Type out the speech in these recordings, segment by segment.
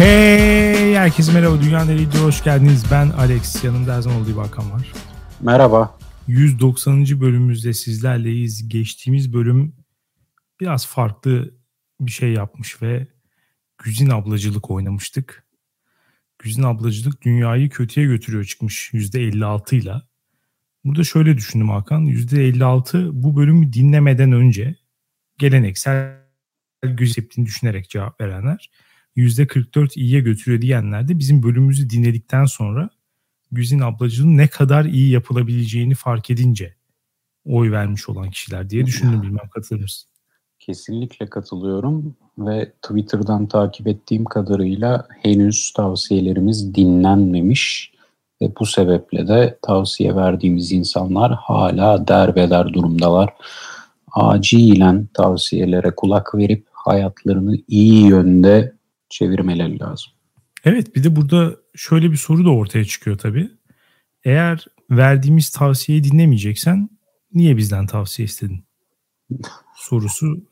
Hey herkese merhaba Dünya Nereydi hoş geldiniz. Ben Alex. Yanımda her zaman olduğu Hakan var. Merhaba. 190. bölümümüzde sizlerleyiz. Geçtiğimiz bölüm biraz farklı bir şey yapmış ve Güzin ablacılık oynamıştık. Güzin ablacılık dünyayı kötüye götürüyor çıkmış %56 ile. Burada şöyle düşündüm Hakan. %56 bu bölümü dinlemeden önce geleneksel Güzin düşünerek cevap verenler. %44 iyiye götürüyor diyenler de bizim bölümümüzü dinledikten sonra Güzin ablacının ne kadar iyi yapılabileceğini fark edince oy vermiş olan kişiler diye düşündüm bilmem katılır mısın? Kesinlikle katılıyorum ve Twitter'dan takip ettiğim kadarıyla henüz tavsiyelerimiz dinlenmemiş ve bu sebeple de tavsiye verdiğimiz insanlar hala derbeder durumdalar. Acilen tavsiyelere kulak verip hayatlarını iyi yönde çevirmeleri lazım. Evet bir de burada şöyle bir soru da ortaya çıkıyor tabii. Eğer verdiğimiz tavsiyeyi dinlemeyeceksen niye bizden tavsiye istedin? Sorusu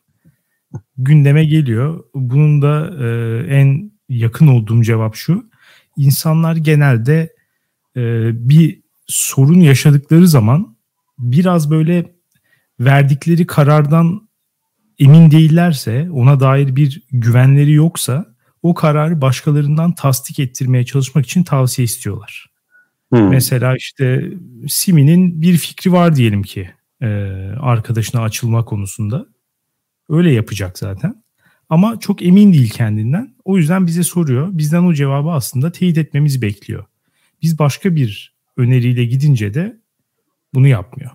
gündeme geliyor. Bunun da e, en yakın olduğum cevap şu. İnsanlar genelde e, bir sorun yaşadıkları zaman biraz böyle verdikleri karardan emin değillerse, ona dair bir güvenleri yoksa o kararı başkalarından tasdik ettirmeye çalışmak için tavsiye istiyorlar. Hmm. Mesela işte Simi'nin bir fikri var diyelim ki e, arkadaşına açılma konusunda. Öyle yapacak zaten. Ama çok emin değil kendinden. O yüzden bize soruyor. Bizden o cevabı aslında teyit etmemizi bekliyor. Biz başka bir öneriyle gidince de bunu yapmıyor.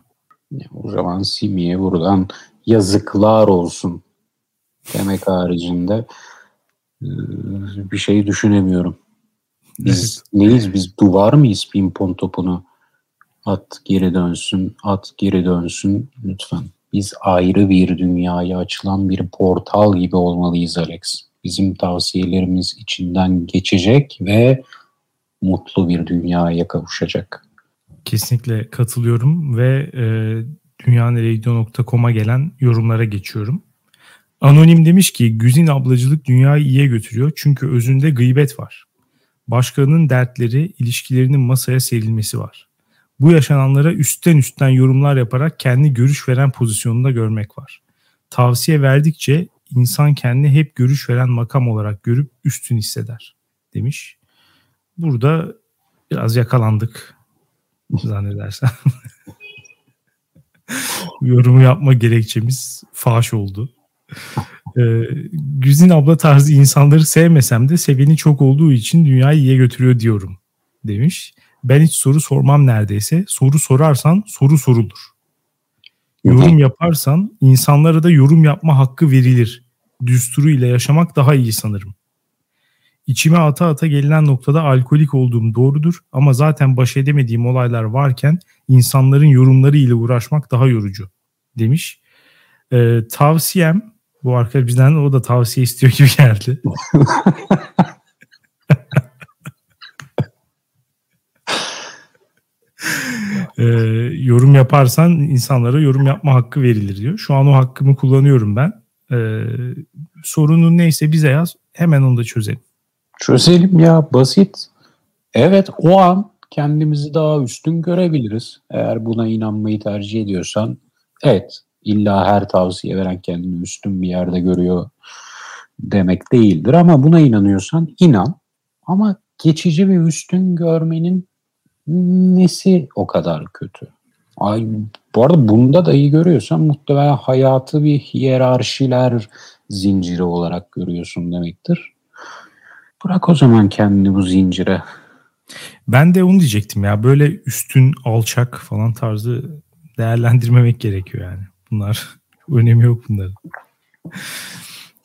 O zaman Simi'ye buradan yazıklar olsun demek haricinde bir şey düşünemiyorum. Biz evet. neyiz? Biz duvar mıyız pimpon topunu? At geri dönsün, at geri dönsün lütfen. Biz ayrı bir dünyaya açılan bir portal gibi olmalıyız Alex. Bizim tavsiyelerimiz içinden geçecek ve mutlu bir dünyaya kavuşacak. Kesinlikle katılıyorum ve e, dünyaneregidiyor.com'a gelen yorumlara geçiyorum. Anonim demiş ki Güzin ablacılık dünyayı iyiye götürüyor çünkü özünde gıybet var. Başkalarının dertleri, ilişkilerinin masaya serilmesi var. Bu yaşananlara üstten üstten yorumlar yaparak kendi görüş veren pozisyonunda görmek var. Tavsiye verdikçe insan kendini hep görüş veren makam olarak görüp üstün hisseder demiş. Burada biraz yakalandık zannedersen. Yorumu yapma gerekçemiz faş oldu. Ee, Güzin abla tarzı insanları sevmesem de seveni çok olduğu için dünyayı iyiye götürüyor diyorum demiş. Ben hiç soru sormam neredeyse. Soru sorarsan soru sorulur. Yorum yaparsan insanlara da yorum yapma hakkı verilir. Düsturu ile yaşamak daha iyi sanırım. İçime ata ata gelinen noktada alkolik olduğum doğrudur ama zaten baş edemediğim olaylar varken insanların yorumları ile uğraşmak daha yorucu demiş. Ee, tavsiyem bu arkadaş bizden o da tavsiye istiyor gibi geldi. ee, yorum yaparsan insanlara yorum yapma hakkı verilir diyor. Şu an o hakkımı kullanıyorum ben. Ee, sorunun neyse bize yaz. Hemen onu da çözelim. Çözelim ya basit. Evet o an kendimizi daha üstün görebiliriz. Eğer buna inanmayı tercih ediyorsan evet illa her tavsiye veren kendini üstün bir yerde görüyor demek değildir. Ama buna inanıyorsan inan. Ama geçici bir üstün görmenin nesi o kadar kötü? Ay, bu arada bunda da iyi görüyorsan muhtemelen hayatı bir hiyerarşiler zinciri olarak görüyorsun demektir. Bırak o zaman kendini bu zincire. Ben de onu diyecektim ya böyle üstün alçak falan tarzı değerlendirmemek gerekiyor yani. Bunlar önemi yok bunların.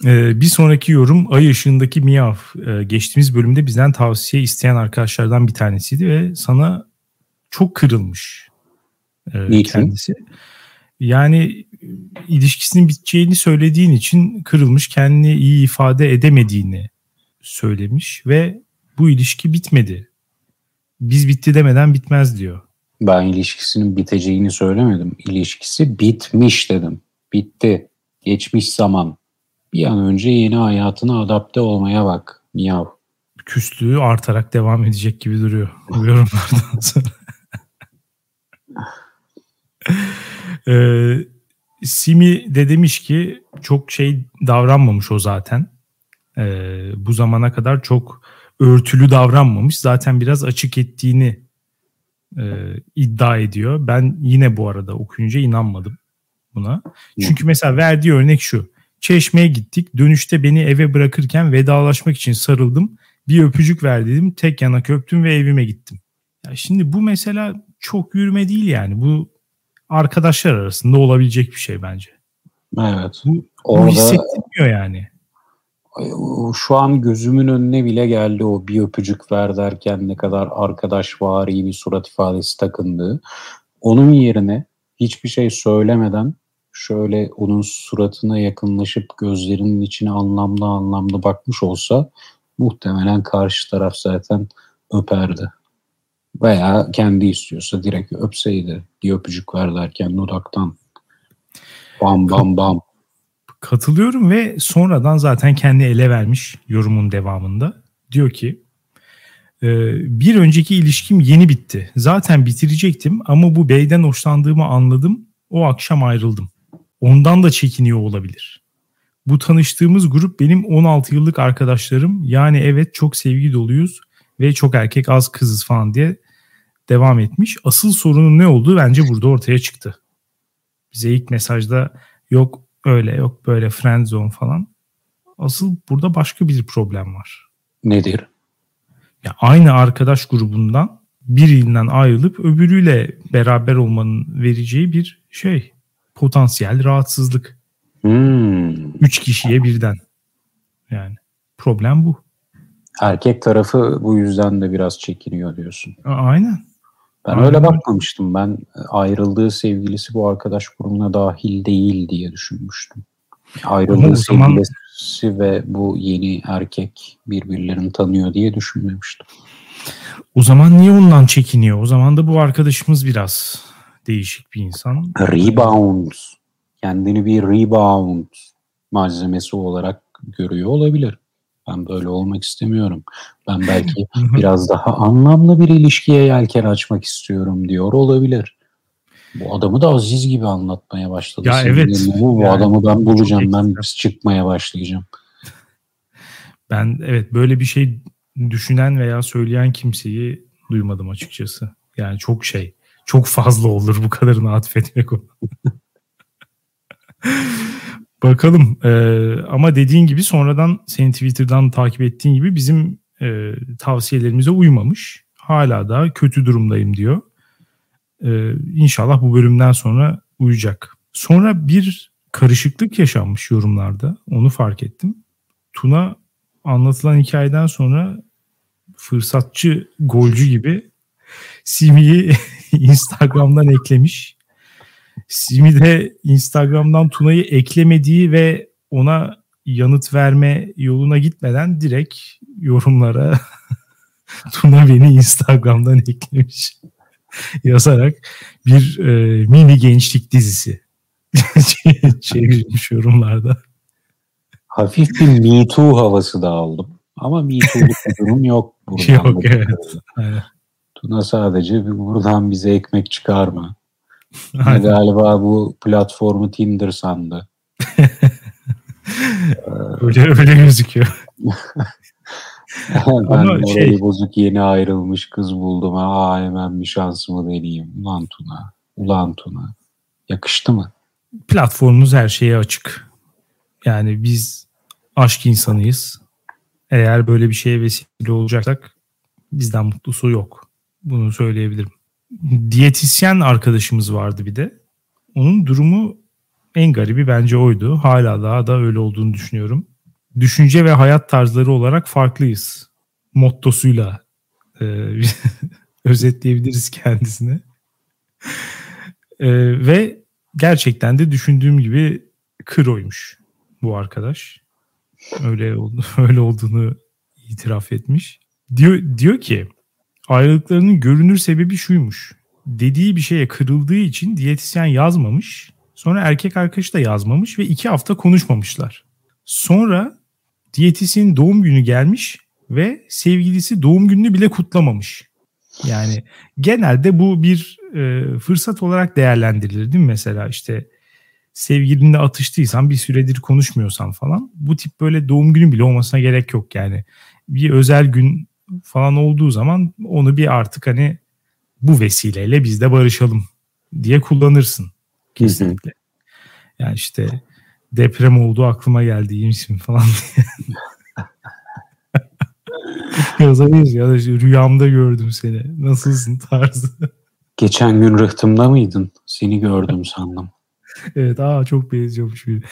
Ee, bir sonraki yorum Ay ışığındaki Miyav. Ee, geçtiğimiz bölümde bizden tavsiye isteyen arkadaşlardan bir tanesiydi ve sana çok kırılmış e, kendisi. Yani ilişkisinin biteceğini söylediğin için kırılmış, kendini iyi ifade edemediğini söylemiş ve bu ilişki bitmedi. Biz bitti demeden bitmez diyor. Ben ilişkisinin biteceğini söylemedim. İlişkisi bitmiş dedim. Bitti. Geçmiş zaman. Bir an önce yeni hayatına adapte olmaya bak. Miyav. küslüğü artarak devam edecek gibi duruyor bu yorumlardan sonra. ee, Simi de demiş ki çok şey davranmamış o zaten. Ee, bu zamana kadar çok örtülü davranmamış. Zaten biraz açık ettiğini e, iddia ediyor. Ben yine bu arada okuyunca inanmadım buna. Çünkü mesela verdiği örnek şu. Çeşmeye gittik. Dönüşte beni eve bırakırken vedalaşmak için sarıldım. Bir öpücük ver dedim. Tek yanak öptüm ve evime gittim. Ya şimdi bu mesela çok yürüme değil yani. Bu arkadaşlar arasında olabilecek bir şey bence. Evet. Bu, Orada, bu hissettirmiyor yani. Şu an gözümün önüne bile geldi o bir öpücük ver derken ne kadar arkadaş var iyi bir surat ifadesi takındığı. Onun yerine hiçbir şey söylemeden şöyle onun suratına yakınlaşıp gözlerinin içine anlamlı anlamlı bakmış olsa muhtemelen karşı taraf zaten öperdi. Veya kendi istiyorsa direkt öpseydi. Bir öpücük ver derken dudaktan. Bam bam bam. Katılıyorum ve sonradan zaten kendi ele vermiş yorumun devamında. Diyor ki ee, bir önceki ilişkim yeni bitti. Zaten bitirecektim ama bu beyden hoşlandığımı anladım. O akşam ayrıldım. Ondan da çekiniyor olabilir. Bu tanıştığımız grup benim 16 yıllık arkadaşlarım. Yani evet çok sevgi doluyuz ve çok erkek az kızız falan diye devam etmiş. Asıl sorunun ne olduğu bence burada ortaya çıktı. Bize ilk mesajda yok öyle yok böyle friend zone falan. Asıl burada başka bir problem var. Nedir? Ya aynı arkadaş grubundan birinden ayrılıp öbürüyle beraber olmanın vereceği bir şey. Potansiyel rahatsızlık. Hmm. Üç kişiye birden. Yani problem bu. Erkek tarafı bu yüzden de biraz çekiniyor diyorsun. Aynen. Ben Aynen. öyle bakmamıştım. Ben ayrıldığı sevgilisi bu arkadaş grubuna dahil değil diye düşünmüştüm. Ayrıldığı zaman... sevgilisi ve bu yeni erkek birbirlerini tanıyor diye düşünmemiştim. O zaman niye ondan çekiniyor? O zaman da bu arkadaşımız biraz değişik bir insan. Rebound. Kendini bir rebound malzemesi olarak görüyor olabilir. Ben böyle olmak istemiyorum. Ben belki biraz daha anlamlı bir ilişkiye yelken açmak istiyorum diyor olabilir. Bu adamı da Aziz gibi anlatmaya başladı. Ya Senin evet. Bu, bu yani, adamı ben bulacağım. Ben çıkmaya başlayacağım. Ben evet böyle bir şey düşünen veya söyleyen kimseyi duymadım açıkçası. Yani çok şey, çok fazla olur bu kadarını atfetmek o. Bakalım ee, ama dediğin gibi sonradan senin Twitter'dan takip ettiğin gibi bizim e, tavsiyelerimize uymamış. Hala da kötü durumdayım diyor. Ee, inşallah bu bölümden sonra uyacak. Sonra bir karışıklık yaşanmış yorumlarda. Onu fark ettim. Tuna anlatılan hikayeden sonra fırsatçı golcü gibi Simi'yi Instagram'dan eklemiş. Simi de Instagram'dan Tuna'yı eklemediği ve ona yanıt verme yoluna gitmeden direkt yorumlara Tuna beni Instagram'dan eklemiş yazarak bir e, mini gençlik dizisi çevirmiş yorumlarda. Hafif bir Me Too havası da aldım. Ama Me Too'luk bir durum yok. Yok evet. Tuna sadece buradan bize ekmek çıkarma. Galiba bu platformu Tinder sandı. öyle öyle gözüküyor. ben Ama şey... bozuk yeni ayrılmış kız buldum. Aa hemen bir şansımı deneyeyim. Ulan Tuna. Ulan Tuna. Yakıştı mı? Platformumuz her şeye açık. Yani biz aşk insanıyız. Eğer böyle bir şeye vesile olacaksak bizden mutlusu yok. Bunu söyleyebilirim. Diyetisyen arkadaşımız vardı bir de. Onun durumu en garibi bence oydu. Hala daha da öyle olduğunu düşünüyorum. Düşünce ve hayat tarzları olarak farklıyız. Mottosuyla e, özetleyebiliriz kendisini. E, ve gerçekten de düşündüğüm gibi kıroymuş bu arkadaş. Öyle oldu, öyle olduğunu itiraf etmiş. Diyor diyor ki ayrılıklarının görünür sebebi şuymuş. Dediği bir şeye kırıldığı için diyetisyen yazmamış. Sonra erkek arkadaşı da yazmamış ve iki hafta konuşmamışlar. Sonra diyetisyenin doğum günü gelmiş. ve sevgilisi doğum gününü bile kutlamamış. Yani genelde bu bir e, fırsat olarak değerlendirilir değil mi mesela işte sevgilinle atıştıysan bir süredir konuşmuyorsan falan bu tip böyle doğum günü bile olmasına gerek yok yani. Bir özel gün falan olduğu zaman onu bir artık hani bu vesileyle biz de barışalım diye kullanırsın kesinlikle. Yani işte deprem oldu aklıma geldi iyi misin falan diye. Yazabiliriz ya da işte rüyamda gördüm seni. Nasılsın tarzı. Geçen gün rıhtımda mıydın? Seni gördüm sandım. evet aa çok benziyormuş bir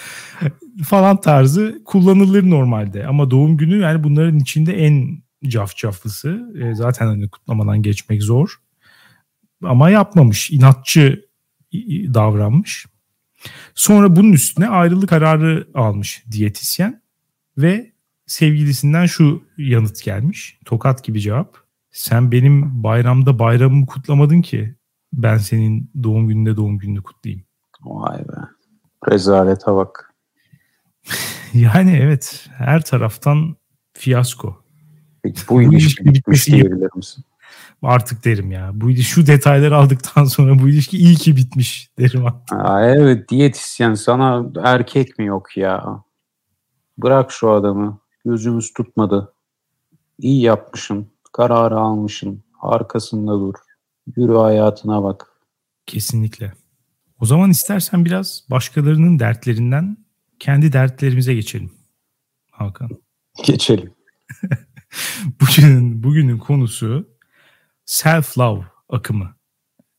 falan tarzı kullanılır normalde. Ama doğum günü yani bunların içinde en cafcaflısı. E, zaten hani kutlamadan geçmek zor. Ama yapmamış. inatçı davranmış. Sonra bunun üstüne ayrılık kararı almış diyetisyen ve sevgilisinden şu yanıt gelmiş. Tokat gibi cevap. Sen benim bayramda bayramımı kutlamadın ki ben senin doğum gününde doğum gününü kutlayayım. Vay be. Rezalete bak. yani evet her taraftan fiyasko. Peki bu ilişki bitmiş diyebilir misin? Artık derim ya. Bu şu detayları aldıktan sonra bu ilişki iyi ki bitmiş derim. Aa, evet diyetisyen sana erkek mi yok ya? Bırak şu adamı. Gözümüz tutmadı. İyi yapmışsın. Kararı almışsın. Arkasında dur. Yürü hayatına bak. Kesinlikle. O zaman istersen biraz başkalarının dertlerinden kendi dertlerimize geçelim. Hakan. Geçelim. bugünün bugünün konusu self love akımı.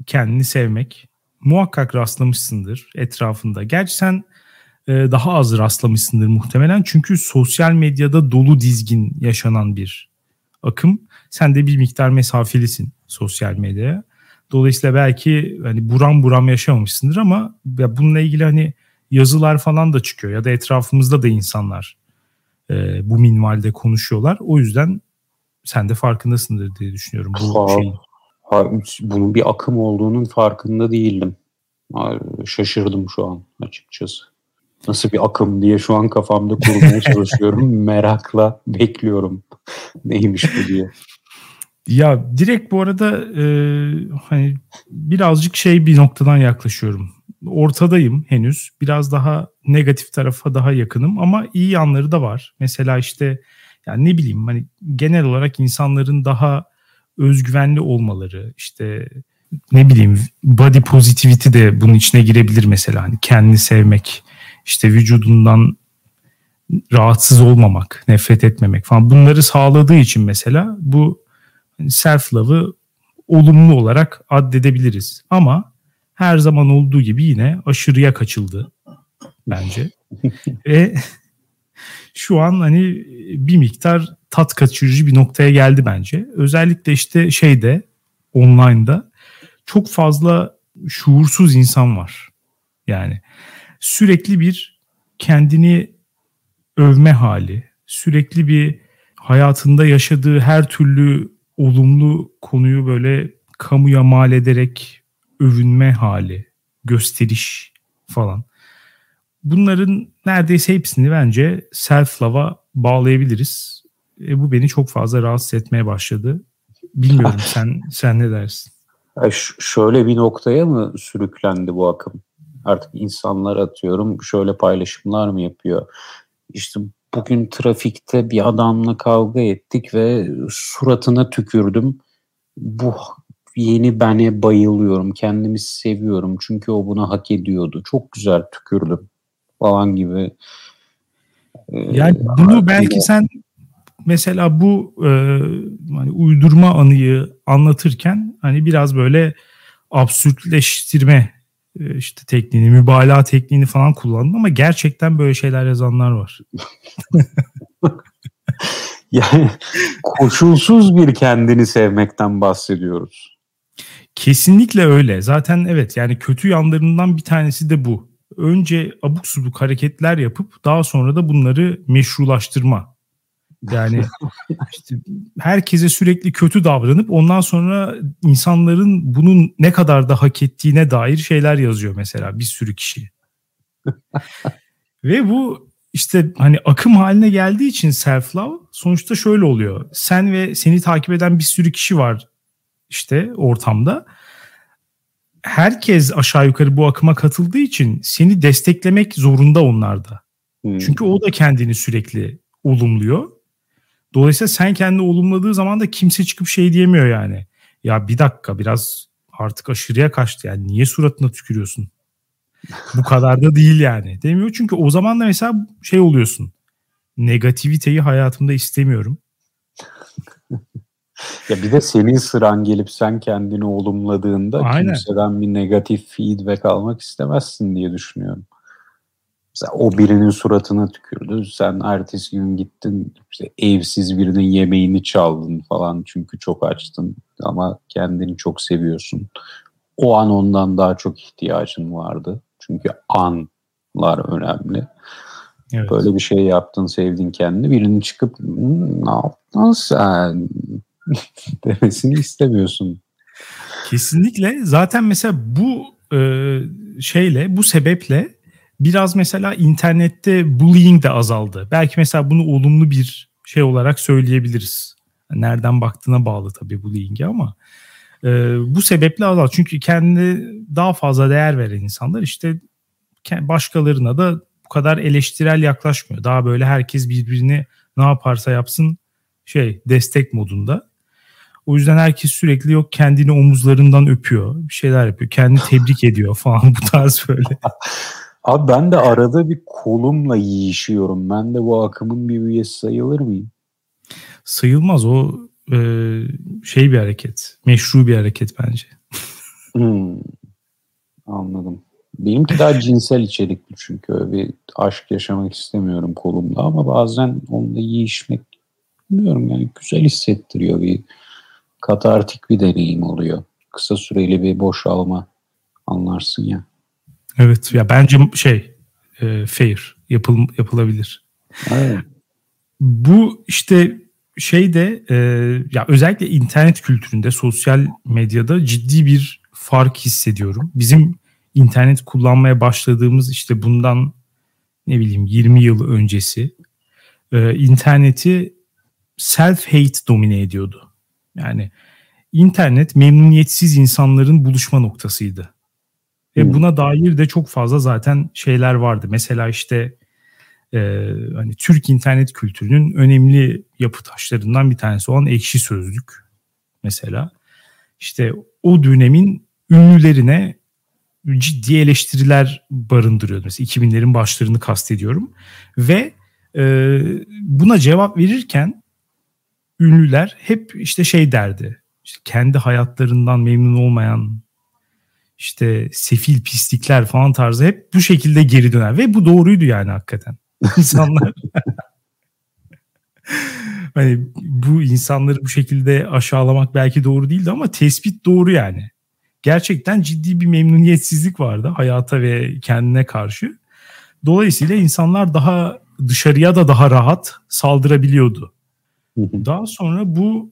Kendini sevmek. Muhakkak rastlamışsındır etrafında. Gerçi sen e, daha az rastlamışsındır muhtemelen. Çünkü sosyal medyada dolu dizgin yaşanan bir akım. Sen de bir miktar mesafelisin sosyal medyaya. Dolayısıyla belki hani buram buram yaşamamışsındır ama ya bununla ilgili hani yazılar falan da çıkıyor ya da etrafımızda da insanlar e, bu minvalde konuşuyorlar. O yüzden sen de farkındasındır diye düşünüyorum bu ha, şeyin. Ha, bunun bir akım olduğunun farkında değildim. Şaşırdım şu an açıkçası. Nasıl bir akım diye şu an kafamda kurmaya çalışıyorum. Merakla bekliyorum. Neymiş bu diye. Ya direkt bu arada e, hani birazcık şey bir noktadan yaklaşıyorum. Ortadayım henüz. Biraz daha negatif tarafa daha yakınım ama iyi yanları da var. Mesela işte yani ne bileyim hani genel olarak insanların daha özgüvenli olmaları işte ne bileyim body positivity de bunun içine girebilir mesela hani kendini sevmek işte vücudundan rahatsız olmamak, nefret etmemek falan bunları sağladığı için mesela bu self love'ı olumlu olarak addedebiliriz. Ama her zaman olduğu gibi yine aşırıya kaçıldı bence. Ve şu an hani bir miktar tat kaçırıcı bir noktaya geldi bence. Özellikle işte şeyde online'da çok fazla şuursuz insan var. Yani sürekli bir kendini övme hali, sürekli bir hayatında yaşadığı her türlü olumlu konuyu böyle kamuya mal ederek övünme hali, gösteriş falan. Bunların neredeyse hepsini bence self-love'a bağlayabiliriz. E, bu beni çok fazla rahatsız etmeye başladı. Bilmiyorum sen sen ne dersin? şöyle bir noktaya mı sürüklendi bu akım? Artık insanlar atıyorum şöyle paylaşımlar mı yapıyor? İşte bugün trafikte bir adamla kavga ettik ve suratına tükürdüm. Bu yeni bene bayılıyorum. Kendimi seviyorum. Çünkü o bunu hak ediyordu. Çok güzel tükürdüm falan gibi. Ee, yani bunu belki sen mesela bu e, hani uydurma anıyı anlatırken hani biraz böyle absürtleştirme e, işte tekniğini, mübalağa tekniğini falan kullandın ama gerçekten böyle şeyler yazanlar var. yani koşulsuz bir kendini sevmekten bahsediyoruz. Kesinlikle öyle. Zaten evet yani kötü yanlarından bir tanesi de bu. Önce abuk subuk hareketler yapıp daha sonra da bunları meşrulaştırma. Yani işte herkese sürekli kötü davranıp ondan sonra insanların bunun ne kadar da hak ettiğine dair şeyler yazıyor mesela bir sürü kişi. Ve bu işte hani akım haline geldiği için self love sonuçta şöyle oluyor. Sen ve seni takip eden bir sürü kişi var işte ortamda. Herkes aşağı yukarı bu akıma katıldığı için seni desteklemek zorunda onlarda. Hmm. Çünkü o da kendini sürekli olumluyor. Dolayısıyla sen kendini olumladığı zaman da kimse çıkıp şey diyemiyor yani. Ya bir dakika biraz artık aşırıya kaçtı yani niye suratına tükürüyorsun? Bu kadar da değil yani. Demiyor çünkü o zaman da mesela şey oluyorsun. Negativiteyi hayatımda istemiyorum. Ya bir de senin sıran gelip sen kendini olumladığında Aynen. kimseden bir negatif feedback almak istemezsin diye düşünüyorum. Mesela o birinin suratına tükürdü. Sen ertesi gün gittin işte evsiz birinin yemeğini çaldın falan çünkü çok açtın ama kendini çok seviyorsun. O an ondan daha çok ihtiyacın vardı. Çünkü anlar önemli. Evet. Böyle bir şey yaptın, sevdin kendini. Birinin çıkıp hmm, ne yaptın sen demesini istemiyorsun. Kesinlikle. Zaten mesela bu e, şeyle, bu sebeple biraz mesela internette bullying de azaldı. Belki mesela bunu olumlu bir şey olarak söyleyebiliriz. Nereden baktığına bağlı tabii bullying'e ama e, bu sebeple azaldı. Çünkü kendine daha fazla değer veren insanlar işte başkalarına da bu kadar eleştirel yaklaşmıyor. Daha böyle herkes birbirini ne yaparsa yapsın şey destek modunda. O yüzden herkes sürekli yok kendini omuzlarından öpüyor. Bir şeyler yapıyor. Kendini tebrik ediyor falan bu tarz böyle. Abi ben de arada bir kolumla yiyişiyorum. Ben de bu akımın bir üyesi sayılır mıyım? Sayılmaz. O e, şey bir hareket. Meşru bir hareket bence. hmm, anladım. Benimki daha cinsel içerikli çünkü öyle bir aşk yaşamak istemiyorum kolumda ama bazen onunla yiyişmek bilmiyorum yani güzel hissettiriyor bir katartik bir deneyim oluyor. Kısa süreli bir boşalma anlarsın ya. Evet ya bence şey e, fair yapıl, yapılabilir. Evet. Bu işte şey de e, ya özellikle internet kültüründe sosyal medyada ciddi bir fark hissediyorum. Bizim internet kullanmaya başladığımız işte bundan ne bileyim 20 yıl öncesi e, interneti self-hate domine ediyordu. Yani internet memnuniyetsiz insanların buluşma noktasıydı. Ve hmm. buna dair de çok fazla zaten şeyler vardı. Mesela işte e, hani Türk internet kültürünün önemli yapı taşlarından bir tanesi olan Ekşi Sözlük mesela. İşte o dönemin ünlülerine ciddi eleştiriler barındırıyordu. Mesela 2000'lerin başlarını kastediyorum. Ve e, buna cevap verirken ünlüler hep işte şey derdi. İşte kendi hayatlarından memnun olmayan işte sefil pislikler falan tarzı hep bu şekilde geri döner. Ve bu doğruydu yani hakikaten. İnsanlar hani bu insanları bu şekilde aşağılamak belki doğru değildi ama tespit doğru yani. Gerçekten ciddi bir memnuniyetsizlik vardı hayata ve kendine karşı. Dolayısıyla insanlar daha dışarıya da daha rahat saldırabiliyordu. Daha sonra bu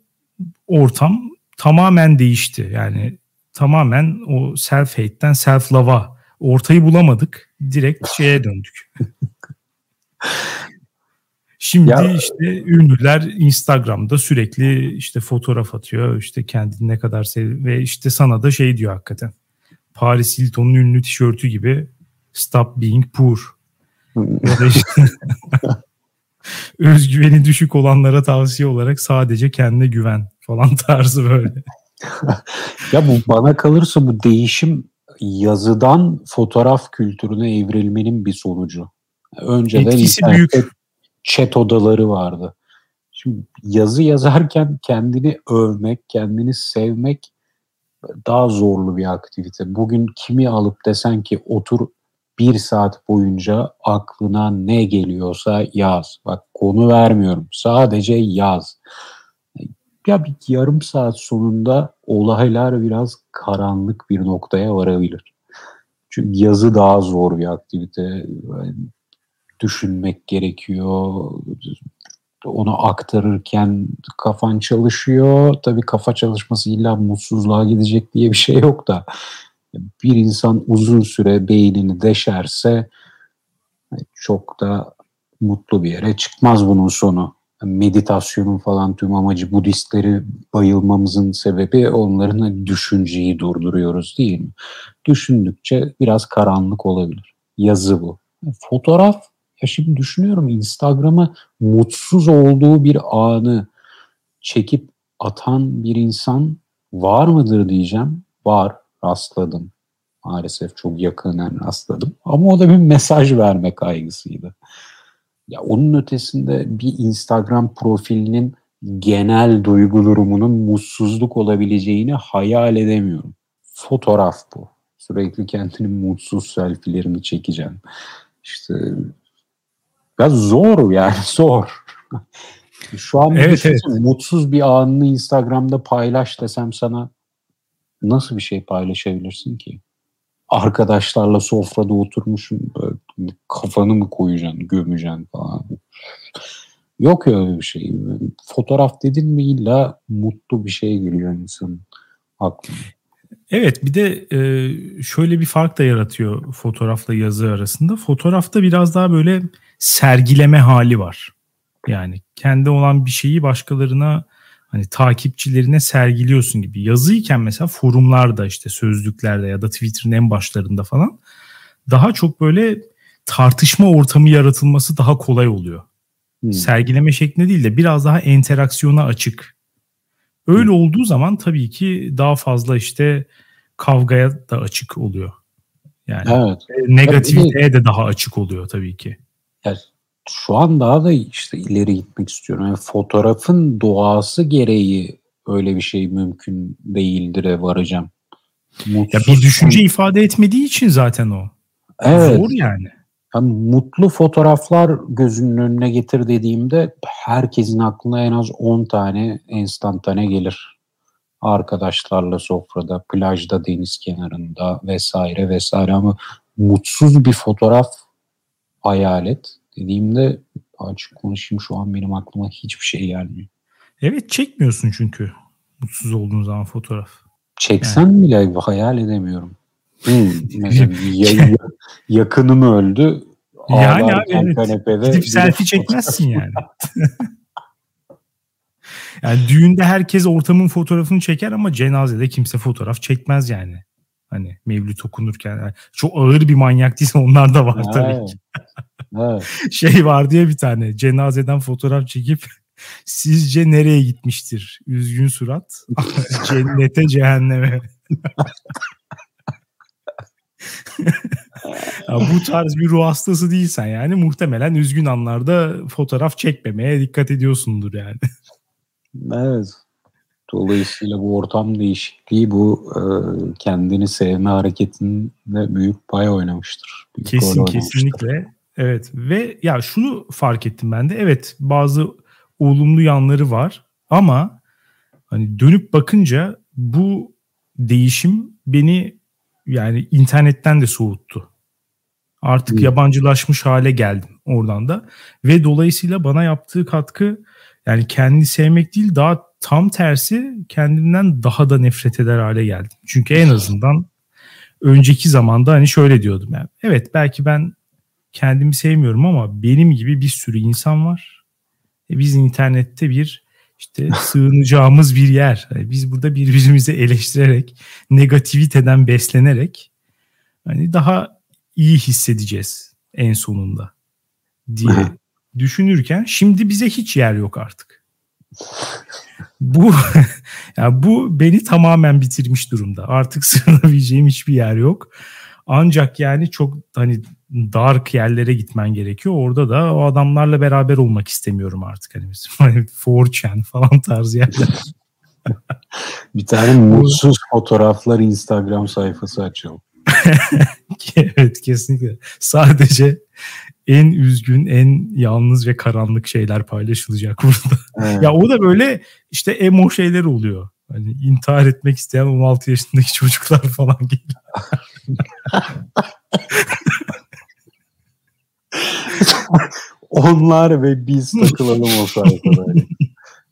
ortam tamamen değişti. Yani tamamen o self hate'den self love'a ortayı bulamadık. Direkt şeye döndük. Şimdi ya, işte ünlüler Instagram'da sürekli işte fotoğraf atıyor. İşte kendini ne kadar sev ve işte sana da şey diyor hakikaten. Paris Hilton'un ünlü tişörtü gibi Stop being poor. ya da işte özgüveni düşük olanlara tavsiye olarak sadece kendine güven falan tarzı böyle. ya bu bana kalırsa bu değişim yazıdan fotoğraf kültürüne evrilmenin bir sonucu. Önceden Etkisi büyük. chat odaları vardı. Şimdi yazı yazarken kendini övmek, kendini sevmek daha zorlu bir aktivite. Bugün kimi alıp desen ki otur bir saat boyunca aklına ne geliyorsa yaz. Bak konu vermiyorum. Sadece yaz. Ya bir yarım saat sonunda olaylar biraz karanlık bir noktaya varabilir. Çünkü yazı daha zor bir aktivite. Yani düşünmek gerekiyor. Onu aktarırken kafan çalışıyor. Tabii kafa çalışması illa mutsuzluğa gidecek diye bir şey yok da bir insan uzun süre beynini deşerse çok da mutlu bir yere çıkmaz bunun sonu. Meditasyonun falan tüm amacı Budistleri bayılmamızın sebebi onların hani düşünceyi durduruyoruz değil mi? Düşündükçe biraz karanlık olabilir. Yazı bu. Fotoğraf ya şimdi düşünüyorum Instagram'a mutsuz olduğu bir anı çekip atan bir insan var mıdır diyeceğim. Var rastladım. Maalesef çok yakından rastladım. Ama o da bir mesaj verme kaygısıydı. Ya onun ötesinde bir Instagram profilinin genel duygu durumunun mutsuzluk olabileceğini hayal edemiyorum. Fotoğraf bu. Sürekli kendini mutsuz selfilerini çekeceğim. İşte ya zor yani zor. Şu an evet, evet. mutsuz bir anını Instagram'da paylaş desem sana nasıl bir şey paylaşabilirsin ki? Arkadaşlarla sofrada oturmuşsun kafanı mı koyacaksın, gömeceksin falan. Yok öyle bir şey. Fotoğraf dedin mi illa mutlu bir şey geliyor insanın aklına. Evet bir de şöyle bir fark da yaratıyor fotoğrafla yazı arasında. Fotoğrafta biraz daha böyle sergileme hali var. Yani kendi olan bir şeyi başkalarına hani takipçilerine sergiliyorsun gibi. Yazıyken mesela forumlarda işte sözlüklerde ya da Twitter'ın en başlarında falan daha çok böyle tartışma ortamı yaratılması daha kolay oluyor. Hmm. Sergileme şeklinde değil de biraz daha interaksiyona açık. Öyle hmm. olduğu zaman tabii ki daha fazla işte kavgaya da açık oluyor. Yani evet. negatifliğe de daha açık oluyor tabii ki. Yani şu an daha da işte ileri gitmek istiyorum. Yani fotoğrafın doğası gereği öyle bir şey mümkün değildir'e varacağım. Mutsuz ya bir düşünce yani, ifade etmediği için zaten o. Evet. Zor yani. yani. Mutlu fotoğraflar gözünün önüne getir dediğimde herkesin aklına en az 10 tane enstantane gelir. Arkadaşlarla sofrada, plajda, deniz kenarında vesaire vesaire ama mutsuz bir fotoğraf hayal et dediğimde açık konuşayım şu an benim aklıma hiçbir şey gelmiyor. Evet çekmiyorsun çünkü mutsuz olduğun zaman fotoğraf. Çeksen yani. bile hayal edemiyorum. Hmm, mesela ya, yakınım öldü. Yani abi evet. Kanepede Gidip selfie çekmezsin yani. yani düğünde herkes ortamın fotoğrafını çeker ama cenazede kimse fotoğraf çekmez yani. Hani mevlüt okunurken. Yani çok ağır bir manyak değilse onlar da var tabii ki. Evet. şey var diye bir tane cenazeden fotoğraf çekip sizce nereye gitmiştir? Üzgün surat. Cennete cehenneme. ya bu tarz bir ruh hastası değilsen yani muhtemelen üzgün anlarda fotoğraf çekmemeye dikkat ediyorsundur yani. Evet. Dolayısıyla bu ortam değişikliği bu e, kendini sevme hareketinde büyük pay oynamıştır. Büyük Kesin kesinlikle. Evet ve ya şunu fark ettim ben de. Evet bazı olumlu yanları var ama hani dönüp bakınca bu değişim beni yani internetten de soğuttu. Artık hmm. yabancılaşmış hale geldim oradan da ve dolayısıyla bana yaptığı katkı yani kendi sevmek değil daha tam tersi kendimden daha da nefret eder hale geldim. Çünkü en azından önceki zamanda hani şöyle diyordum yani. Evet belki ben kendimi sevmiyorum ama benim gibi bir sürü insan var. E biz internette bir işte sığınacağımız bir yer. Yani biz burada birbirimizi eleştirerek, negativiteden beslenerek hani daha iyi hissedeceğiz en sonunda diye düşünürken şimdi bize hiç yer yok artık. Bu yani bu beni tamamen bitirmiş durumda. Artık sığınabileceğim hiçbir yer yok. Ancak yani çok hani dark yerlere gitmen gerekiyor. Orada da o adamlarla beraber olmak istemiyorum artık. Hani bizim 4chan falan tarzı yerler. bir tane mutsuz fotoğraflar Instagram sayfası açalım. evet kesinlikle. Sadece en üzgün, en yalnız ve karanlık şeyler paylaşılacak burada. Evet. ya o da böyle işte emo şeyler oluyor. Hani intihar etmek isteyen 16 yaşındaki çocuklar falan geliyor. Onlar ve biz takılalım o sayfada.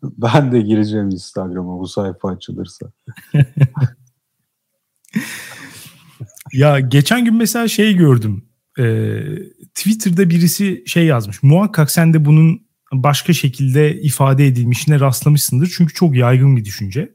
ben de gireceğim Instagram'a bu sayfa açılırsa. ya geçen gün mesela şey gördüm. Ee, Twitter'da birisi şey yazmış. Muhakkak sen de bunun başka şekilde ifade edilmişine rastlamışsındır. Çünkü çok yaygın bir düşünce.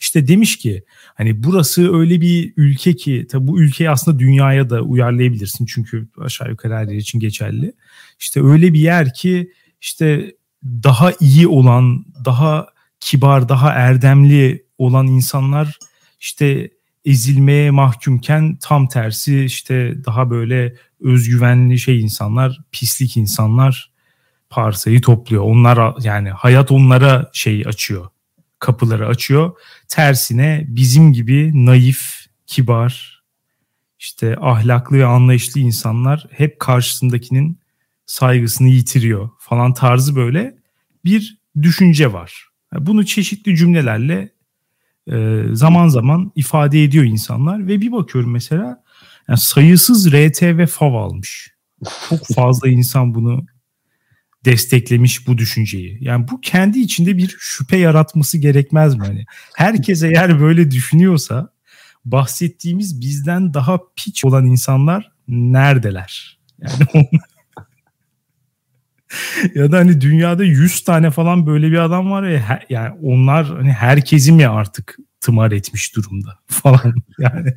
İşte demiş ki hani burası öyle bir ülke ki tabi bu ülkeyi aslında dünyaya da uyarlayabilirsin. Çünkü aşağı yukarı her yer için geçerli. İşte öyle bir yer ki işte daha iyi olan, daha kibar, daha erdemli olan insanlar işte ezilmeye mahkumken tam tersi işte daha böyle özgüvenli şey insanlar, pislik insanlar parsayı topluyor. Onlar yani hayat onlara şey açıyor. Kapıları açıyor. Tersine bizim gibi naif, kibar, işte ahlaklı ve anlayışlı insanlar hep karşısındakinin saygısını yitiriyor falan tarzı böyle bir düşünce var. Bunu çeşitli cümlelerle e, zaman zaman ifade ediyor insanlar ve bir bakıyorum mesela yani sayısız RT ve FAV almış. Çok fazla insan bunu desteklemiş bu düşünceyi. Yani bu kendi içinde bir şüphe yaratması gerekmez mi? Hani herkes eğer böyle düşünüyorsa bahsettiğimiz bizden daha piç olan insanlar neredeler? Yani ya da hani dünyada 100 tane falan böyle bir adam var ya yani onlar hani herkesi mi artık tımar etmiş durumda falan yani.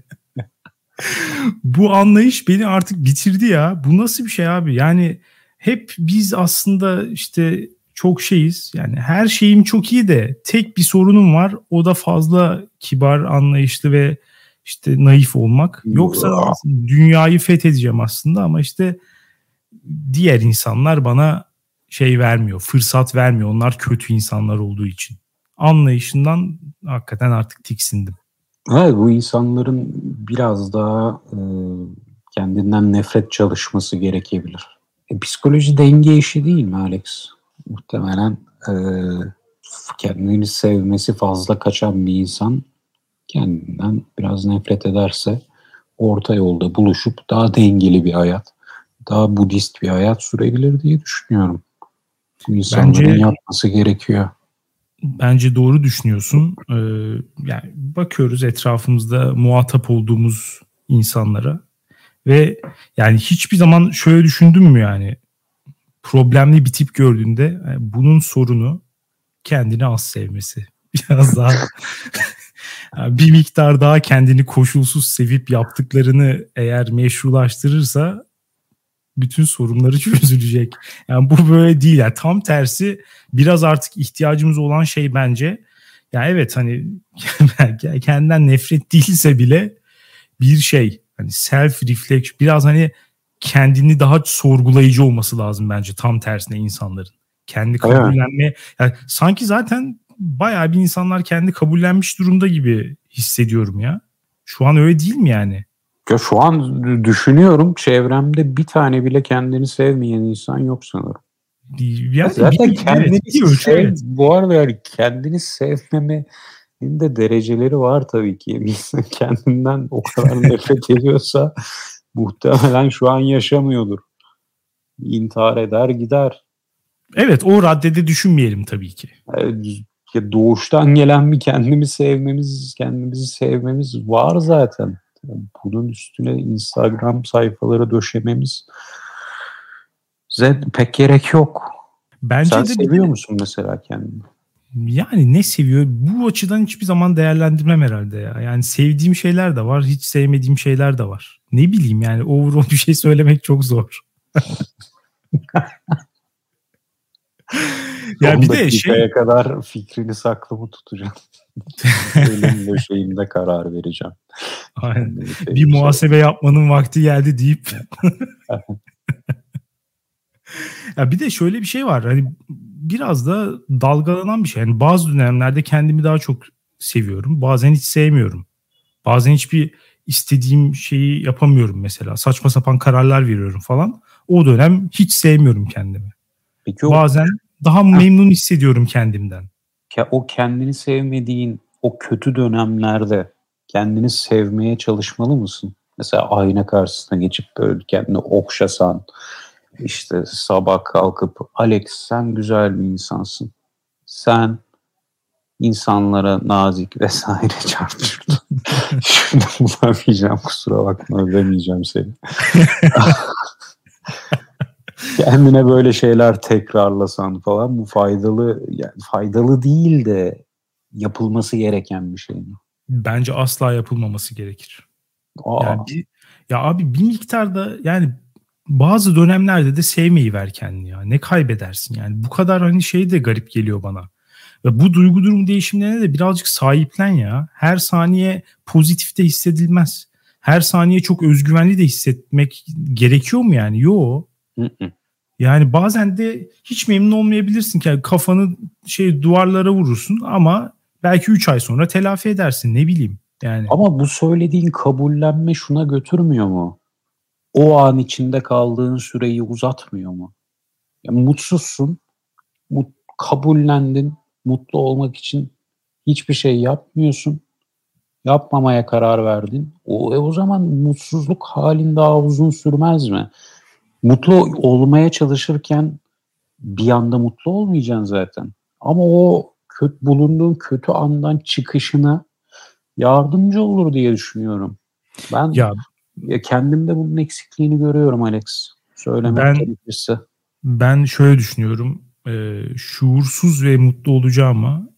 bu anlayış beni artık bitirdi ya. Bu nasıl bir şey abi? Yani hep biz aslında işte çok şeyiz. Yani her şeyim çok iyi de tek bir sorunum var. O da fazla kibar, anlayışlı ve işte naif olmak. Yoksa dünyayı fethedeceğim aslında ama işte diğer insanlar bana şey vermiyor, fırsat vermiyor. Onlar kötü insanlar olduğu için. Anlayışından hakikaten artık tiksindim. Evet bu insanların biraz daha e, kendinden nefret çalışması gerekebilir. E, psikoloji denge işi değil mi Alex? Muhtemelen e, kendini sevmesi fazla kaçan bir insan kendinden biraz nefret ederse orta yolda buluşup daha dengeli bir hayat, daha Budist bir hayat sürebilir diye düşünüyorum. Bu insanların Bence, yapması gerekiyor. Bence doğru düşünüyorsun. Ee, yani bakıyoruz etrafımızda muhatap olduğumuz insanlara ve yani hiçbir zaman şöyle düşündün mü yani problemli bir tip gördüğünde yani bunun sorunu kendini az sevmesi. Biraz daha bir miktar daha kendini koşulsuz sevip yaptıklarını eğer meşrulaştırırsa bütün sorunları çözülecek. Yani bu böyle değil. Yani tam tersi biraz artık ihtiyacımız olan şey bence. Yani evet hani kendinden nefret değilse bile bir şey hani self reflection biraz hani kendini daha sorgulayıcı olması lazım bence tam tersine insanların. Kendi kabullenme yani sanki zaten bayağı bir insanlar kendi kabullenmiş durumda gibi hissediyorum ya. Şu an öyle değil mi yani? Ya şu an düşünüyorum çevremde bir tane bile kendini sevmeyen insan yok sanırım. Yani Zaten bir, kendini evet, sev, evet. bu arada yani kendini sevmemenin de dereceleri var tabii ki. Bir kendinden o kadar nefret ediyorsa muhtemelen şu an yaşamıyordur. İntihar eder gider. Evet o raddede düşünmeyelim tabii ki. Ya doğuştan gelen bir kendimi sevmemiz, kendimizi sevmemiz var zaten bunun üstüne Instagram sayfaları döşememiz pek gerek yok. Bence Sen de seviyor de, musun mesela kendini? Yani ne seviyor? Bu açıdan hiçbir zaman değerlendirmem herhalde ya. Yani sevdiğim şeyler de var, hiç sevmediğim şeyler de var. Ne bileyim yani overall bir şey söylemek çok zor. ya bir de şey kadar fikrini saklı mı tutacağım? Elimle şeyimde karar vereceğim. Aynen. Bir muhasebe yapmanın vakti geldi deyip. ya bir de şöyle bir şey var. Hani biraz da dalgalanan bir şey. Yani bazı dönemlerde kendimi daha çok seviyorum. Bazen hiç sevmiyorum. Bazen hiçbir istediğim şeyi yapamıyorum mesela. Saçma sapan kararlar veriyorum falan. O dönem hiç sevmiyorum kendimi. Peki o... Bazen daha memnun hissediyorum kendimden o kendini sevmediğin o kötü dönemlerde kendini sevmeye çalışmalı mısın? Mesela ayna karşısına geçip böyle kendini okşasan, işte sabah kalkıp Alex sen güzel bir insansın. Sen insanlara nazik vesaire çarptırdın. Şimdi bulamayacağım kusura bakma ölemeyeceğim seni. Kendine böyle şeyler tekrarlasan falan bu faydalı yani faydalı değil de yapılması gereken bir şey mi? Bence asla yapılmaması gerekir. Aa. Yani bir, ya abi bir miktarda yani bazı dönemlerde de sevmeyi ver kendini ya. Ne kaybedersin yani. Bu kadar hani şey de garip geliyor bana. Ve bu duygu durum değişimlerine de birazcık sahiplen ya. Her saniye pozitif de hissedilmez. Her saniye çok özgüvenli de hissetmek gerekiyor mu yani? Yo. yani bazen de hiç memnun olmayabilirsin ki yani kafanı şey duvarlara vurursun ama belki 3 ay sonra telafi edersin ne bileyim. Yani. Ama bu söylediğin kabullenme şuna götürmüyor mu? O an içinde kaldığın süreyi uzatmıyor mu? Ya, mutsuzsun, mut, kabullendin, mutlu olmak için hiçbir şey yapmıyorsun. Yapmamaya karar verdin. O, e, o zaman mutsuzluk halin daha uzun sürmez mi? Mutlu olmaya çalışırken bir anda mutlu olmayacaksın zaten. Ama o kötü, bulunduğun kötü andan çıkışına yardımcı olur diye düşünüyorum. Ben ya, ya kendimde bunun eksikliğini görüyorum Alex. Söylemek ben, gerekirse. Ben şöyle düşünüyorum. E, şuursuz ve mutlu olacağıma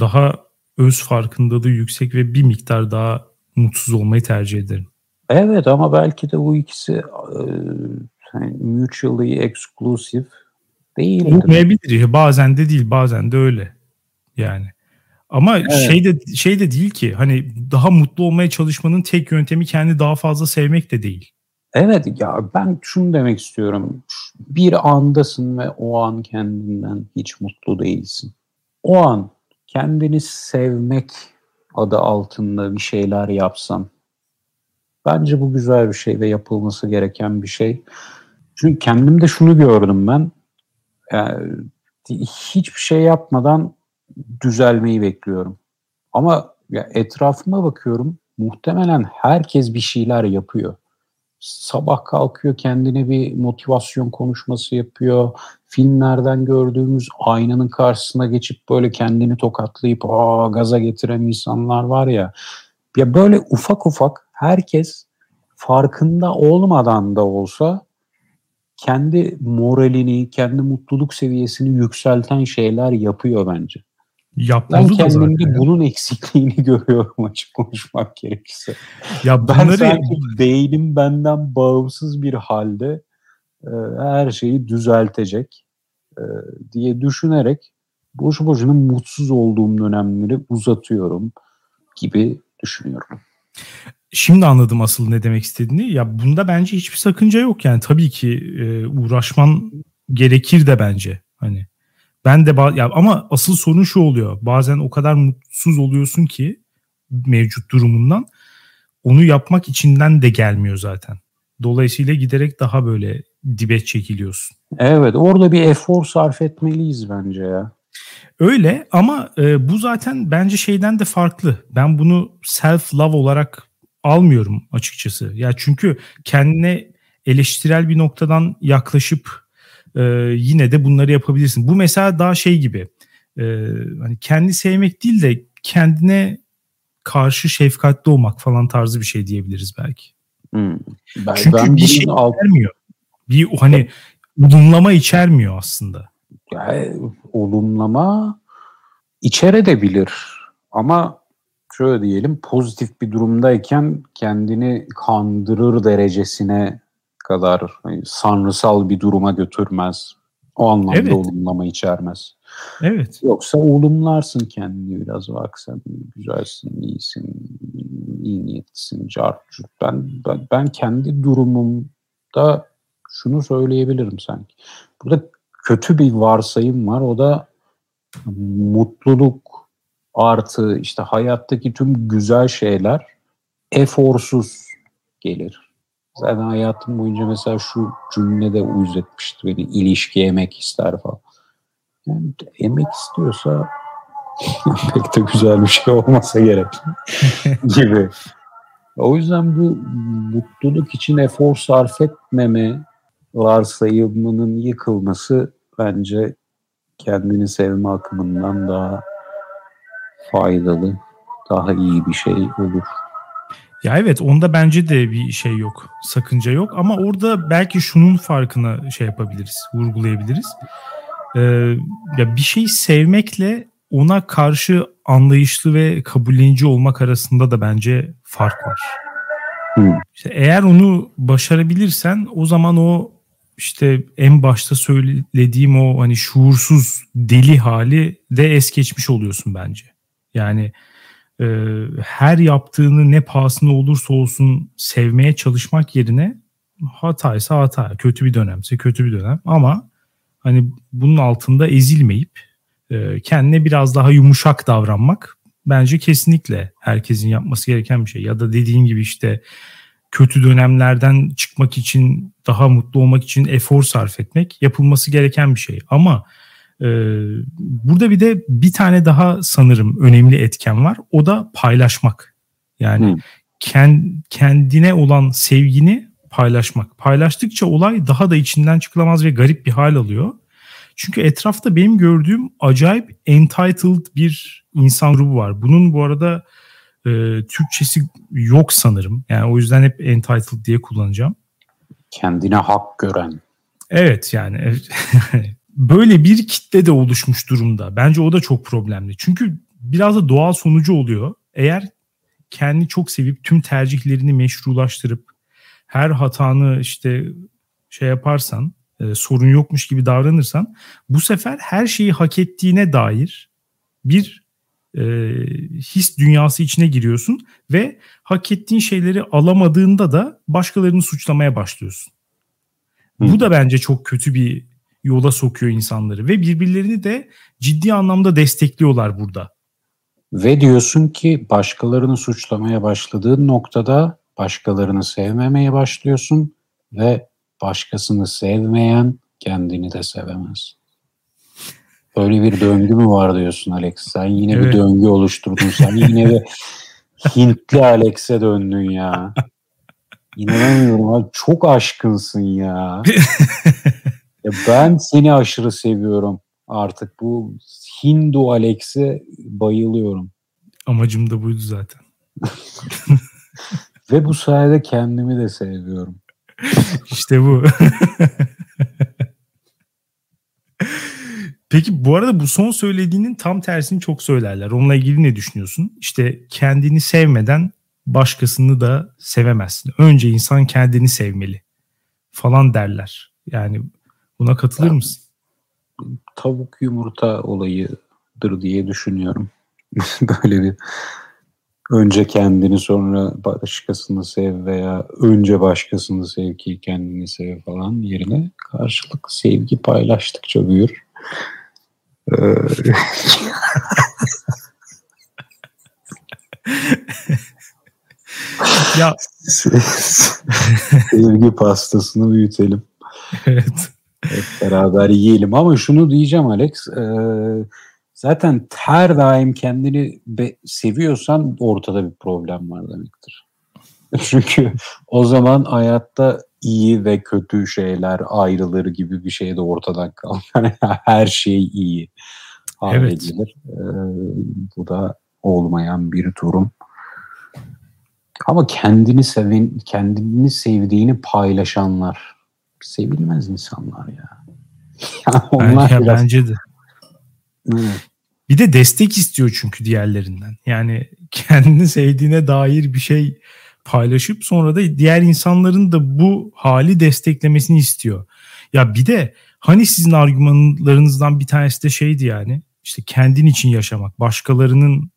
daha öz farkındalığı yüksek ve bir miktar daha mutsuz olmayı tercih ederim. Evet ama belki de bu ikisi e, mutually exclusive değil. Olmayabilir. Bazen de değil, bazen de öyle. Yani. Ama evet. şey de şey de değil ki hani daha mutlu olmaya çalışmanın tek yöntemi kendi daha fazla sevmek de değil. Evet ya ben şunu demek istiyorum. Bir andasın ve o an kendinden hiç mutlu değilsin. O an kendini sevmek adı altında bir şeyler yapsan bence bu güzel bir şey ve yapılması gereken bir şey. Çünkü kendimde şunu gördüm ben. Yani hiçbir şey yapmadan düzelmeyi bekliyorum. Ama ya etrafıma bakıyorum muhtemelen herkes bir şeyler yapıyor. Sabah kalkıyor kendine bir motivasyon konuşması yapıyor. Filmlerden gördüğümüz aynanın karşısına geçip böyle kendini tokatlayıp Aa, gaza getiren insanlar var ya. Ya böyle ufak ufak herkes farkında olmadan da olsa kendi moralini, kendi mutluluk seviyesini yükselten şeyler yapıyor bence. Yapmalı ben kendimde bunun eksikliğini görüyorum açık konuşmak gerekirse. Ya bunları... Ben sanki beynim benden bağımsız bir halde e, her şeyi düzeltecek e, diye düşünerek boşu boşuna mutsuz olduğum dönemleri uzatıyorum gibi düşünüyorum. Şimdi anladım asıl ne demek istediğini. Ya bunda bence hiçbir sakınca yok yani tabii ki e, uğraşman gerekir de bence. Hani ben de ya ama asıl sorun şu oluyor. Bazen o kadar mutsuz oluyorsun ki mevcut durumundan onu yapmak içinden de gelmiyor zaten. Dolayısıyla giderek daha böyle dibe çekiliyorsun. Evet orada bir efor sarf etmeliyiz bence ya. Öyle ama e, bu zaten bence şeyden de farklı. Ben bunu self love olarak almıyorum açıkçası. Ya çünkü kendine eleştirel bir noktadan yaklaşıp e, yine de bunları yapabilirsin. Bu mesela daha şey gibi e, hani kendi sevmek değil de kendine karşı şefkatli olmak falan tarzı bir şey diyebiliriz belki. Hmm. Ben, Çünkü ben bir şey alt... içermiyor. Bir hani olumlama içermiyor aslında. Yani, olumlama içerebilir ama şöyle diyelim pozitif bir durumdayken kendini kandırır derecesine kadar hani, sanrısal bir duruma götürmez. O anlamda evet. olumlama içermez. Evet. Yoksa olumlarsın kendini biraz bak sen güzelsin, iyisin, iyi niyetlisin, cartçut. Ben, ben, ben kendi durumumda şunu söyleyebilirim sanki. Burada kötü bir varsayım var. O da mutluluk artı işte hayattaki tüm güzel şeyler eforsuz gelir. Zaten hayatım boyunca mesela şu cümle de uyuz etmişti beni. İlişki emek ister falan. Yani emek istiyorsa pek de güzel bir şey olmasa gerek gibi. O yüzden bu mutluluk için efor sarf etmeme varsayımının yıkılması bence kendini sevme akımından daha faydalı, daha iyi bir şey olur. Ya evet onda bence de bir şey yok. Sakınca yok ama orada belki şunun farkına şey yapabiliriz, vurgulayabiliriz. Ee, ya bir şeyi sevmekle ona karşı anlayışlı ve kabullenici olmak arasında da bence fark var. Hmm. İşte eğer onu başarabilirsen o zaman o işte en başta söylediğim o hani şuursuz deli hali de es geçmiş oluyorsun bence. Yani e, her yaptığını ne pahasına olursa olsun sevmeye çalışmak yerine hataysa hata, kötü bir dönemse kötü bir dönem ama hani bunun altında ezilmeyip e, kendine biraz daha yumuşak davranmak bence kesinlikle herkesin yapması gereken bir şey. Ya da dediğin gibi işte kötü dönemlerden çıkmak için, daha mutlu olmak için efor sarf etmek yapılması gereken bir şey. Ama burada bir de bir tane daha sanırım önemli etken var. O da paylaşmak. Yani hmm. kend, kendine olan sevgini paylaşmak. Paylaştıkça olay daha da içinden çıkılamaz ve garip bir hal alıyor. Çünkü etrafta benim gördüğüm acayip entitled bir insan grubu var. Bunun bu arada e, Türkçesi yok sanırım. Yani o yüzden hep entitled diye kullanacağım. Kendine hak gören. Evet yani böyle bir kitle de oluşmuş durumda. Bence o da çok problemli. Çünkü biraz da doğal sonucu oluyor. Eğer kendi çok sevip tüm tercihlerini meşrulaştırıp her hatanı işte şey yaparsan e, sorun yokmuş gibi davranırsan bu sefer her şeyi hak ettiğine dair bir e, his dünyası içine giriyorsun ve hak ettiğin şeyleri alamadığında da başkalarını suçlamaya başlıyorsun. Hı. Bu da bence çok kötü bir yola sokuyor insanları ve birbirlerini de ciddi anlamda destekliyorlar burada. Ve diyorsun ki başkalarını suçlamaya başladığın noktada başkalarını sevmemeye başlıyorsun ve başkasını sevmeyen kendini de sevemez. Böyle bir döngü mü var diyorsun Alex? Sen yine evet. bir döngü oluşturdun. Sen yine bir Hintli Alex'e döndün ya. İnanamıyorum abi. Çok aşkınsın ya. Ben seni aşırı seviyorum artık. Bu Hindu Alex'e bayılıyorum. Amacım da buydu zaten. Ve bu sayede kendimi de seviyorum. İşte bu. Peki bu arada bu son söylediğinin tam tersini çok söylerler. Onunla ilgili ne düşünüyorsun? İşte kendini sevmeden başkasını da sevemezsin. Önce insan kendini sevmeli falan derler. Yani buna katılır ben, mısın? Tavuk yumurta olayıdır diye düşünüyorum. Böyle bir önce kendini sonra başkasını sev veya önce başkasını sev ki kendini sev falan yerine karşılık sevgi paylaştıkça büyür. Ee, ya sevgi pastasını büyütelim. Evet. Hep beraber yiyelim. Ama şunu diyeceğim Alex. E, zaten her daim kendini be- seviyorsan ortada bir problem var demektir. Çünkü o zaman hayatta iyi ve kötü şeyler ayrıları gibi bir şey de ortadan kalkar. her şey iyi evet. Ee, bu da olmayan bir durum. Ama kendini seven, kendini sevdiğini paylaşanlar sevilmez insanlar ya. yani onlar bence, biraz... bence de. Evet. Bir de destek istiyor çünkü diğerlerinden. Yani kendini sevdiğine dair bir şey paylaşıp sonra da diğer insanların da bu hali desteklemesini istiyor. Ya bir de hani sizin argümanlarınızdan bir tanesi de şeydi yani işte kendin için yaşamak, başkalarının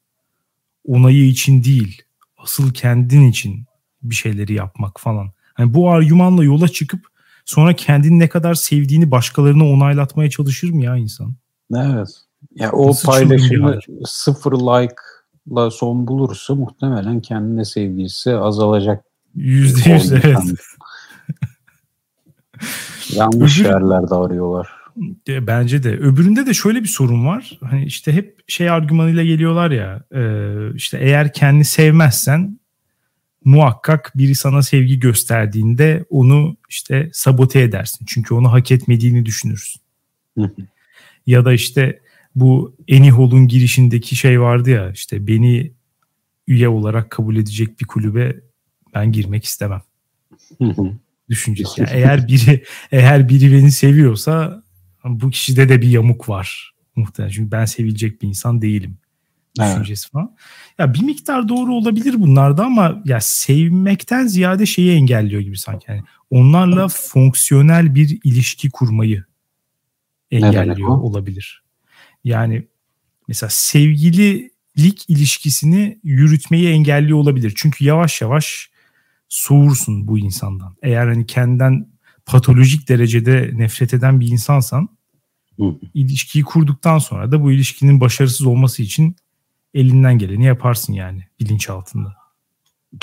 onayı için değil, asıl kendin için bir şeyleri yapmak falan. Yani bu argümanla yola çıkıp sonra kendini ne kadar sevdiğini başkalarına onaylatmaya çalışır mı ya insan? Evet. Ya o Nasıl paylaşımı sıfır like'la son bulursa muhtemelen kendine sevgisi azalacak. Yüzde yüz evet. Yanlış Öbür, yerlerde arıyorlar. Bence de. Öbüründe de şöyle bir sorun var. Hani işte hep şey argümanıyla geliyorlar ya. E, işte eğer kendi sevmezsen muhakkak biri sana sevgi gösterdiğinde onu işte sabote edersin. Çünkü onu hak etmediğini düşünürsün. ya da işte bu Enihol'un girişindeki şey vardı ya işte beni üye olarak kabul edecek bir kulübe ben girmek istemem. Düşüncesi. Yani eğer biri eğer biri beni seviyorsa bu kişide de bir yamuk var muhtemelen. Çünkü ben sevilecek bir insan değilim. Düşüncesi evet. falan. Ya bir miktar doğru olabilir bunlarda ama ya sevmekten ziyade şeyi engelliyor gibi sanki. Yani onlarla fonksiyonel bir ilişki kurmayı engelliyor olabilir. Yani mesela sevgililik ilişkisini yürütmeyi engelliyor olabilir. Çünkü yavaş yavaş soğursun bu insandan. Eğer hani kendinden patolojik derecede nefret eden bir insansan ilişkiyi kurduktan sonra da bu ilişkinin başarısız olması için elinden geleni yaparsın yani bilinç altında.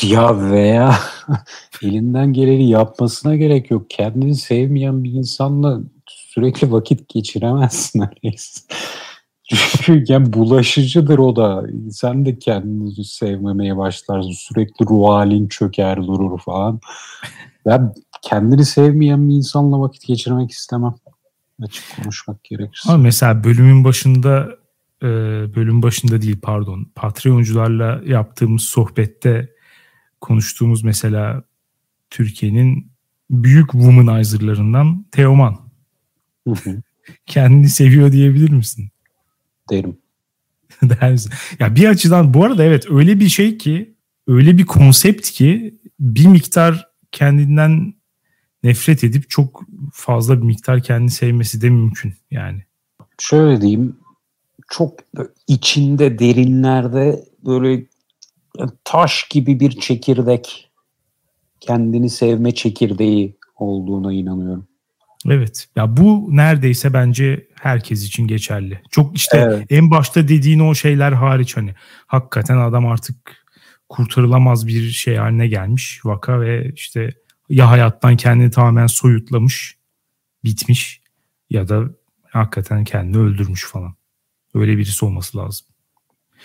Ya veya elinden geleni yapmasına gerek yok. Kendini sevmeyen bir insanla sürekli vakit geçiremezsin öyleyse. Çünkü yani bulaşıcıdır o da. Sen de kendini sevmemeye başlarsın. Sürekli ruh halin çöker durur falan. Ben kendini sevmeyen bir insanla vakit geçirmek istemem. Açık konuşmak gerekirse. Ama mesela bölümün başında e, bölüm başında değil pardon Patreoncularla yaptığımız sohbette konuştuğumuz mesela Türkiye'nin büyük womanizerlarından Teoman. Kendini seviyor diyebilir misin? Derim. Der misin? Ya bir açıdan bu arada evet öyle bir şey ki öyle bir konsept ki bir miktar kendinden nefret edip çok fazla bir miktar kendini sevmesi de mümkün yani. Şöyle diyeyim çok içinde derinlerde böyle taş gibi bir çekirdek kendini sevme çekirdeği olduğuna inanıyorum. Evet. Ya bu neredeyse bence herkes için geçerli. Çok işte evet. en başta dediğin o şeyler hariç hani hakikaten adam artık kurtarılamaz bir şey haline gelmiş vaka ve işte ya hayattan kendini tamamen soyutlamış, bitmiş ya da hakikaten kendini öldürmüş falan. Öyle birisi olması lazım.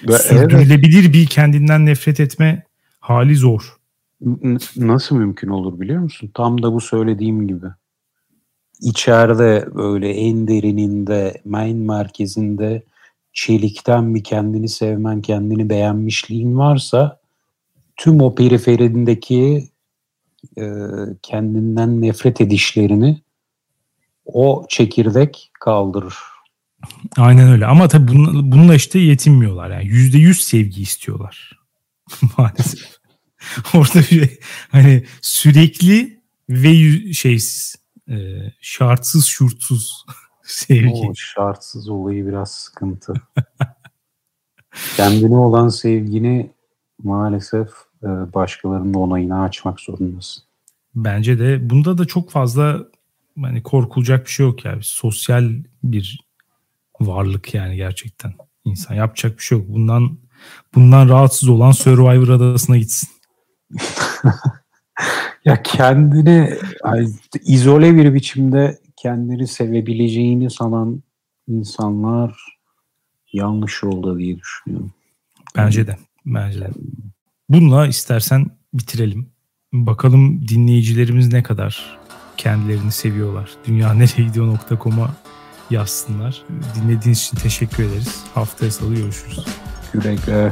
Ve Sürdürülebilir evet. bir kendinden nefret etme hali zor. Nasıl mümkün olur biliyor musun? Tam da bu söylediğim gibi. İçeride böyle en derininde, main merkezinde çelikten bir kendini sevmen, kendini beğenmişliğin varsa tüm o periferindeki e, kendinden nefret edişlerini o çekirdek kaldırır. Aynen öyle ama tabii bununla, bununla işte yetinmiyorlar yani yüzde yüz sevgi istiyorlar maalesef. Orada bir hani sürekli ve şeysiz e, şartsız şurtsuz sevgi. O şartsız olayı biraz sıkıntı. Kendine olan sevgini maalesef e, başkalarının onayına açmak zorundasın. Bence de bunda da çok fazla hani korkulacak bir şey yok yani. Sosyal bir varlık yani gerçekten. insan yapacak bir şey yok. Bundan bundan rahatsız olan Survivor adasına gitsin. ya kendini izole bir biçimde kendini sevebileceğini sanan insanlar yanlış yolda diye düşünüyorum. Bence de. Bence de. Bununla istersen bitirelim. Bakalım dinleyicilerimiz ne kadar kendilerini seviyorlar. Dünyaneregidiyor.com'a yazsınlar. Dinlediğiniz için teşekkür ederiz. Haftaya salı görüşürüz. Güle güle.